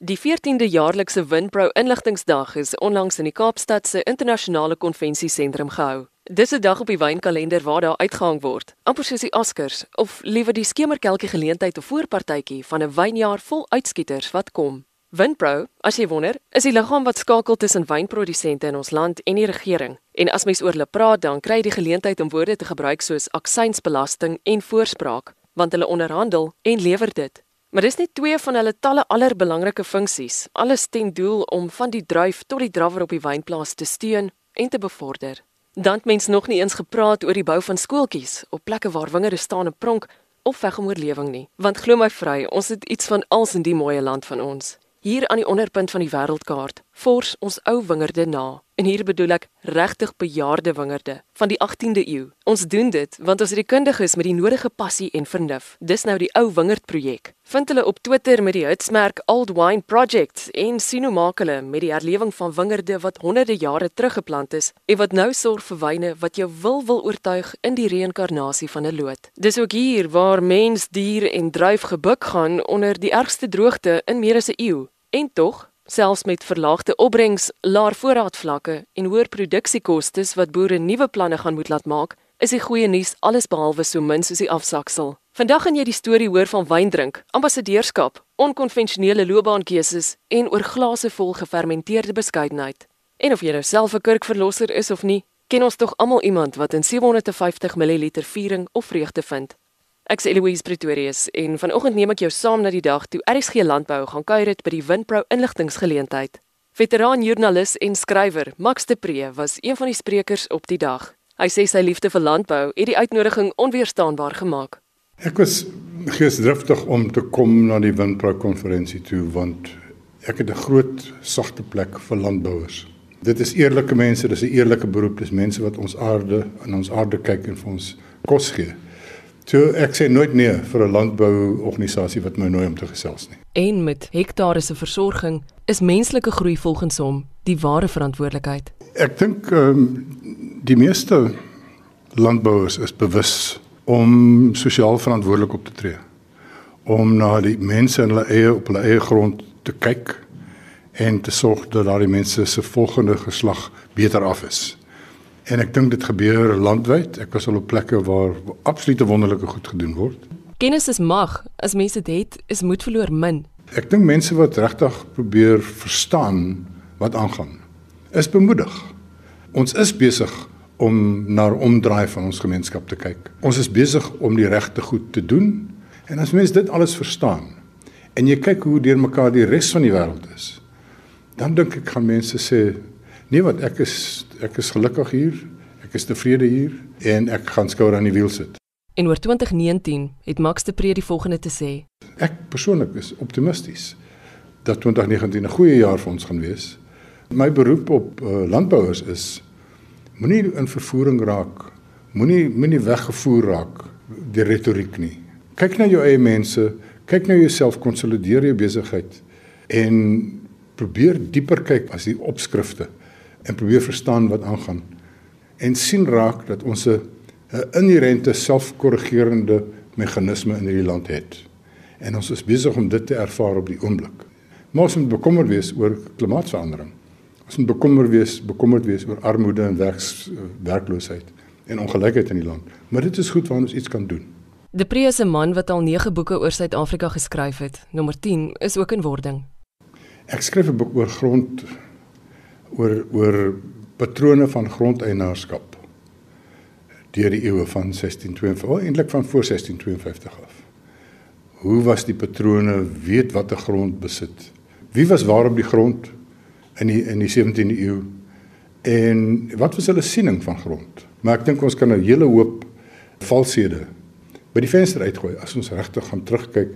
Die 14de jaarlikse Winpro Inligtingsdag is onlangs in die Kaapstad se internasionale konvensiesentrum gehou. Dis 'n dag op die wynkalender waar daar uitgehang word, amper soos die Oscars of liewer die skemerkelkie geleentheid of voorpartytjie van 'n wynjaar vol uitskieters wat kom. Winpro, as jy wonder, is die liggaam wat skakel tussen wynprodusente in ons land en die regering. En as mens oor hulle praat, dan kry jy die geleentheid om woorde te gebruik soos aksiesbelasting en voorspraak, want hulle onderhandel en lewer dit. Maar dis net twee van hulle talle allerbelangrike funksies, alles ten doel om van die druif tot die drawer op die wynplaas te steun en te bevorder. Dan het mens nog nie eens gepraat oor die bou van skooltjies op plekke waar wingerde staan en pronk of veg om oorlewing nie. Want glo my vry, ons het iets van als in die mooi land van ons. Hier aan die onderpunt van die wêreldkaart, vors ons ou wingerde na. En hier bedoel ek regtig bejaarde wingerde van die 18de eeu. Ons doen dit want ons het die kundiges met die nodige passie en vernuf. Dis nou die ou wingerd projek. Vind hulle op Twitter met die hitsmerk Old Wine Project en sien hoe maak hulle met die herlewing van wingerde wat honderde jare terug geplant is en wat nou sorg vir wyne wat jou wil wil oortuig in die reïnkarnasie van 'n loot. Dis ook hier waar mens, dier en druif gebuk gaan onder die ergste droogte in meer as 'n eeu. En tog Selfs met verlaagde opbrengs, laer voorraadvlakke en hoër produksiekoste wat boere nuwe planne gaan moet laat maak, is die goeie nuus alles behalwe so min soos die afsaksel. Vandag gaan jy die storie hoor van wyndrink, ambassadeurskap, onkonvensionele loopbaankeuses en oor glase vol gefermenteerde beskeidenheid. En of jy nou self 'n kurkverlosser is of nie, ken ons tog almal iemand wat in 750 ml viering of vreugde vind. Ek's Eloise Pretorius en vanoggend neem ek jou saam na die dag toe RSG Landbou gaan kuier het by die Winpro inligtingsgeleentheid. Veteraan joernalis en skrywer Max de Pre was een van die sprekers op die dag. Hy sê sy liefde vir landbou het die uitnodiging onweerstaanbaar gemaak. Ek was geesdriftig om te kom na die Winpro konferensie toe want ek het 'n groot sagte plek vir landbouers. Dit is eerlike mense, dis 'n eerlike beroep, dis mense wat ons aarde en ons aarde kyk en vir ons kos gee. So ek sê nooit nee vir 'n landbouorganisasie wat my nooi om te gesels nie. En met hektare se versorging is menslike groei volgens hom die ware verantwoordelikheid. Ek dink ehm um, die meeste landbouers is bewus om sosiaal verantwoordelik op te tree. Om na die mense in hulle eie op hulle eie grond te kyk en te sorg dat daardie mense se volgende geslag beter af is. En ek dink dit gebeur landwyd. Ek was al op plekke waar absolute wonderlike goed gedoen word. Kennis is mag. As mense dit het, is moed verloor min. Ek dink mense wat regtig probeer verstaan wat aangaan, is bemoedig. Ons is besig om na omdraai van ons gemeenskap te kyk. Ons is besig om die regte goed te doen. En as mense dit alles verstaan en jy kyk hoe deurmekaar die res van die wêreld is, dan dink ek gaan mense sê Nee, want ek is ek is gelukkig hier. Ek is tevrede hier en ek gaan skouer aan die wiel sit. En oor 2019 het Max de Pre die volgende te sê. Ek persoonlik is optimisties dat 2019 'n goeie jaar vir ons gaan wees. My beroep op uh, landbouers is moenie in vervoering raak. Moenie moenie weggevoer raak deur retoriek nie. Kyk na jou eie mense, kyk na jouself, konsolideer jou besigheid en probeer dieper kyk as die opskrifte en probeer verstaan wat aangaan en sien raak dat ons 'n inherente selfkorrigerende meganisme in hierdie land het. En ons is besig om dit te ervaar op die oomblik. Maar ons moet bekommerd wees oor klimaatsverandering. Ons moet bekommerd wees, bekommerd wees oor armoede en werks, werkloosheid en ongelykheid in die land. Maar dit is goed waar ons iets kan doen. De Preese man wat al 9 boeke oor Suid-Afrika geskryf het, nommer 10 is ook in wording. Ek skryf 'n boek oor grond oor oor patrone van grondeienaarskap deur die eeue van 1652 oh, eintlik van voor 1652 af. Hoe was die patrone weet wat 'n grond besit? Wie was waar op die grond in die in die 17de eeu? En wat was hulle siening van grond? Maar ek dink ons kan 'n hele hoop valshede by die venster uitgooi as ons regtig gaan terugkyk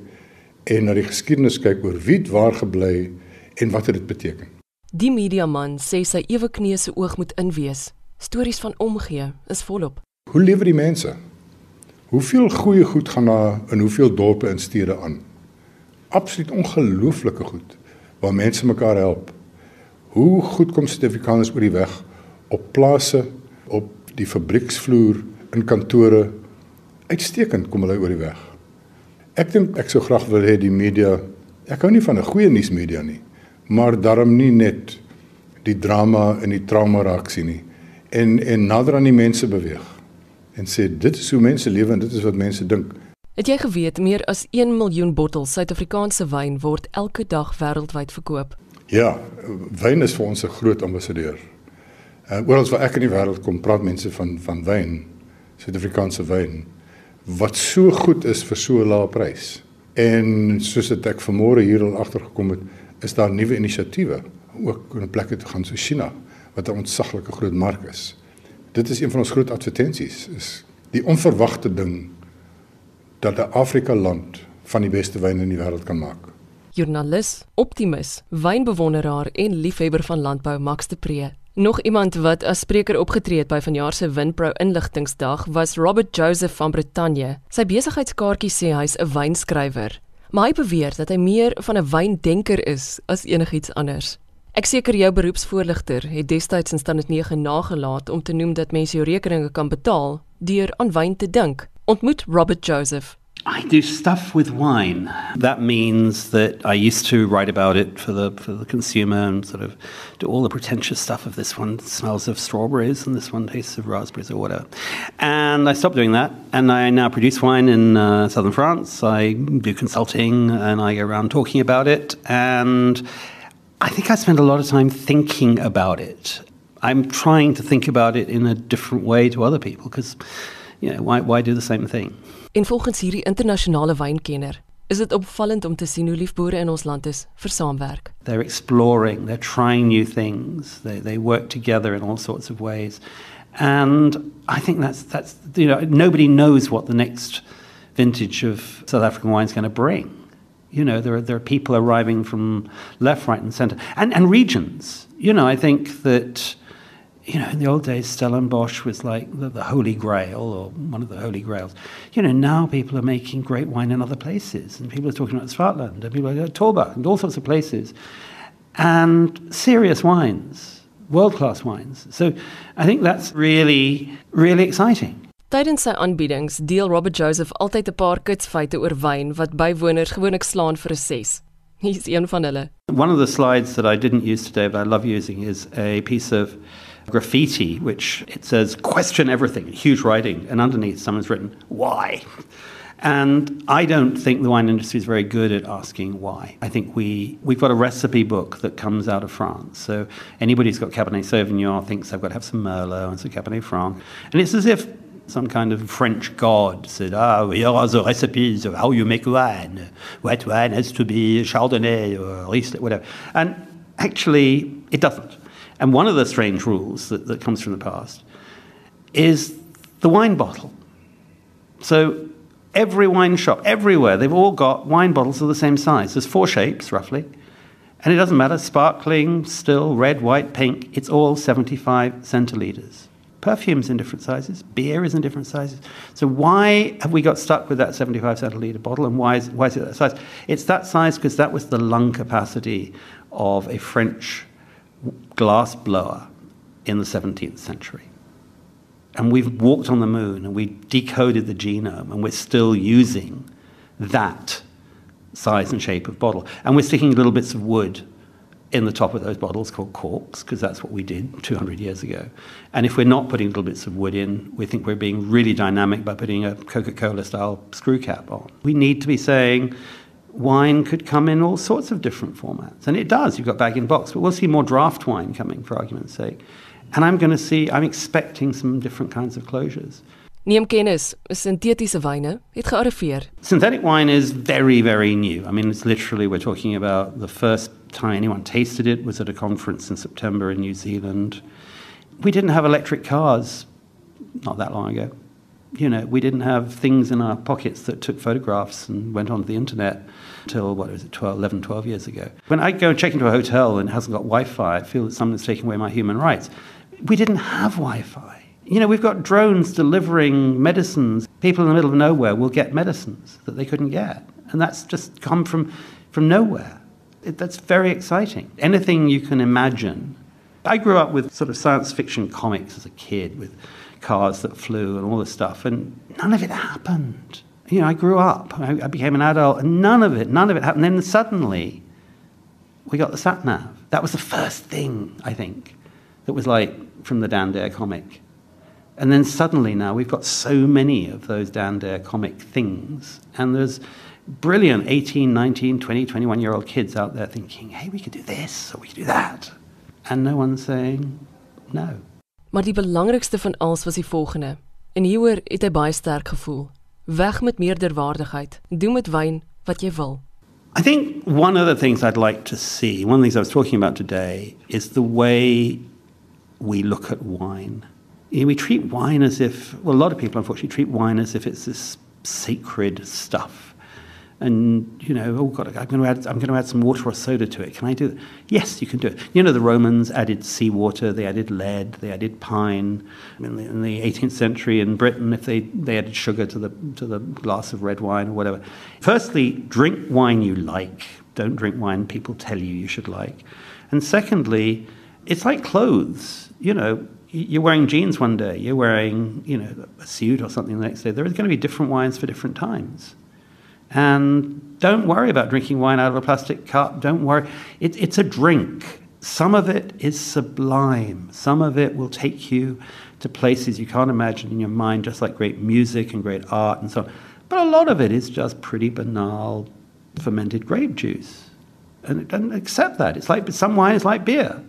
en na die geskiedenis kyk oor wie het waar gebly en wat het dit beteken. Die mediaman sê sy ewe kneuse oog moet inwees. Stories van omgee is volop. Hoe lewe die mense? Hoeveel goeie goed gaan daar in hoeveel dorpe en stede aan? Absoluut ongelooflike goed waar mense mekaar help. Hoe goed kom Suid-Afrikaners oor die weg op plase, op die fabrieksvloer, in kantore? Uitstekend kom hulle oor die weg. Ek dink ek sou graag wil hê die media Ek hou nie van 'n goeie nuusmedia nie, maar daarom nie net die drama en die trauma raak sien nie en en nader aan die mense beweeg en sê dit is hoe mense lewe en dit is wat mense dink. Het jy geweet meer as 1 miljoen bottels Suid-Afrikaanse wyn word elke dag wêreldwyd verkoop? Ja, wyn is vir ons 'n groot ambassadeur. Uh, oral waar ek in die wêreld kom, praat mense van van wyn, Suid-Afrikaanse wyn wat so goed is vir so 'n lae prys. En soos dit ek vanmôre hier al agtergekom het, is daar nuwe inisiatiewe ook in plekke te gaan so China wat 'n ontsaglike groot mark is. Dit is een van ons groot advertensies is die onverwagte ding dat 'n Afrika land van die beste wyn in die wêreld kan maak. Joernalis, optimis, wynbewonderaar en liefhebber van landbou Max de Pre. Nog iemand wat as spreker opgetree het by vanjaar se Winpro inligtingsdag was Robert Joseph van Brittanje. Sy besigheidskaartjie sê hy's 'n wynskrywer, maar hy beweer dat hy meer van 'n wyndenker is as enigiets anders. Ek seker jou beroepsvoorligter het destyds in standaard 9 nagelaat om te noem dat mense jou rekeninge kan betaal deur aan wyn te dink. Ontmoet Robert Joseph. I do stuff with wine. That means that I used to write about it for the for the consumer and sort of do all the pretentious stuff of this one smells of strawberries and this one tastes of raspberries or whatever. And I stopped doing that, and I now produce wine in uh, southern France. I do consulting, and I go around talking about it. And I think I spend a lot of time thinking about it. I'm trying to think about it in a different way to other people because, you know, why, why do the same thing? En volgens hierdie internasionale wynkenner, is dit opvallend om te sien hoe lief boere in ons land is vir saamwerk. They're exploring, they're trying new things, they, they work together in all sorts of ways. And I think that's, that's, you know, nobody knows what the next vintage of South African wine is going to bring. You know, there are, there are people arriving from left, right, and centre, and, and regions. You know, I think that, you know, in the old days, Stellenbosch was like the, the holy grail or one of the holy grails. You know, now people are making great wine in other places, and people are talking about Swartland, and people are going to Torbach, and all sorts of places. And serious wines, world class wines. So I think that's really, really exciting. Tydens sy aanbiedings deel Robert Joseph altyd 'n paar kitsfeite oor wyn wat bywoners gewoonlik slaan vir 'n 6. Hier's een van hulle. One of the slides that I didn't use today but I love using is a piece of graffiti which it says question everything huge writing and underneath someone's written why. And I don't think the wine industry is very good at asking why. I think we, we've got a recipe book that comes out of France. So anybody who's got Cabernet Sauvignon thinks they've got to have some Merlot and some Cabernet Franc. And it's as if some kind of French god said, ah, here are the recipes of how you make wine. White wine has to be Chardonnay or Riesling, whatever. And actually, it doesn't. And one of the strange rules that, that comes from the past is the wine bottle. So every wine shop, everywhere, they've all got wine bottles of the same size. There's four shapes, roughly. And it doesn't matter, sparkling, still, red, white, pink, it's all 75 centilitres. Perfume's in different sizes, beer is in different sizes. So why have we got stuck with that 75 centiliter bottle and why is, why is it that size? It's that size because that was the lung capacity of a French glass blower in the 17th century. And we've walked on the moon and we decoded the genome and we're still using that size and shape of bottle. And we're sticking little bits of wood in the top of those bottles called corks, because that's what we did 200 years ago. And if we're not putting little bits of wood in, we think we're being really dynamic by putting a Coca Cola style screw cap on. We need to be saying wine could come in all sorts of different formats. And it does. You've got bag in box, but we'll see more draft wine coming, for argument's sake. And I'm going to see, I'm expecting some different kinds of closures. Neem kennis, sintetiese wyne het gearriveer. Synthetic wine is very, very new. I mean, it's literally, we're talking about the first time anyone tasted it was at a conference in September in New Zealand. We didn't have electric cars not that long ago. You know, we didn't have things in our pockets that took photographs and went onto the internet until, what was it, 12, 11, 12 years ago. When I go and check into a hotel and it hasn't got Wi Fi, I feel that someone's taking away my human rights. We didn't have Wi Fi. You know, we've got drones delivering medicines. People in the middle of nowhere will get medicines that they couldn't get. And that's just come from, from nowhere. It, that's very exciting. Anything you can imagine. I grew up with sort of science fiction comics as a kid with cars that flew and all this stuff, and none of it happened. You know, I grew up. I, I became an adult, and none of it, none of it happened. Then suddenly, we got the sat nav. That was the first thing I think that was like from the Dan Dare comic. And then suddenly now we've got so many of those Dan Dare comic things, and there's brilliant 18, 19, 20, 21 year old kids out there thinking, hey, we could do this or we could do that. And no one's saying no. Maar die belangrikste van alles was die volgende. En hieroor het hy baie sterk gevoel. Weg met meerderwaardigheid. Doen met wyn wat jy wil. I think one of the things I'd like to see, one of the things I was talking about today, is the way we look at wine. You know, we treat wine as if, well, a lot of people unfortunately treat wine as if it's this sacred stuff and you know, oh God, I'm going to add, I'm going to add some water or soda to it. Can I do that? Yes, you can do it. You know, the Romans added seawater, they added lead, they added pine. In the, in the 18th century in Britain, if they, they added sugar to the to the glass of red wine or whatever. Firstly, drink wine you like. Don't drink wine people tell you you should like. And secondly, it's like clothes. You know, you're wearing jeans one day, you're wearing, you know, a suit or something the next day. There are going to be different wines for different times. And don't worry about drinking wine out of a plastic cup. Don't worry. It, it's a drink. Some of it is sublime. Some of it will take you to places you can't imagine in your mind, just like great music and great art and so on. But a lot of it is just pretty banal fermented grape juice. And doesn't accept that. It's like some wine is like beer,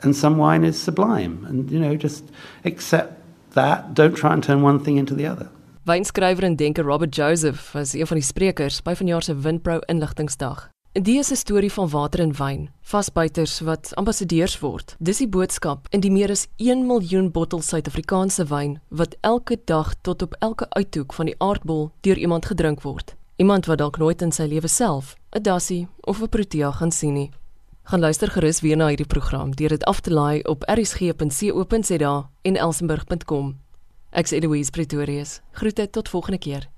and some wine is sublime. And, you know, just accept that. Don't try and turn one thing into the other. Wynskrywer en denker Robert Joseph was een van die sprekers by vanjaar se Windpro inligtingsdag. Die is 'n storie van water en wyn, vasbuiters wat ambassadeurs word. Dis die boodskap in die meer as 1 miljoen bottels Suid-Afrikaanse wyn wat elke dag tot op elke uithoek van die aardbol deur iemand gedrink word. Iemand wat dalk nooit in sy lewe self 'n dassie of 'n protea gaan sien nie. Gaan luister gerus weer na hierdie program deur dit af te laai op rsg.co.za en elsenburg.com. Ek's Eloise Pretorius. Groete tot volgende keer.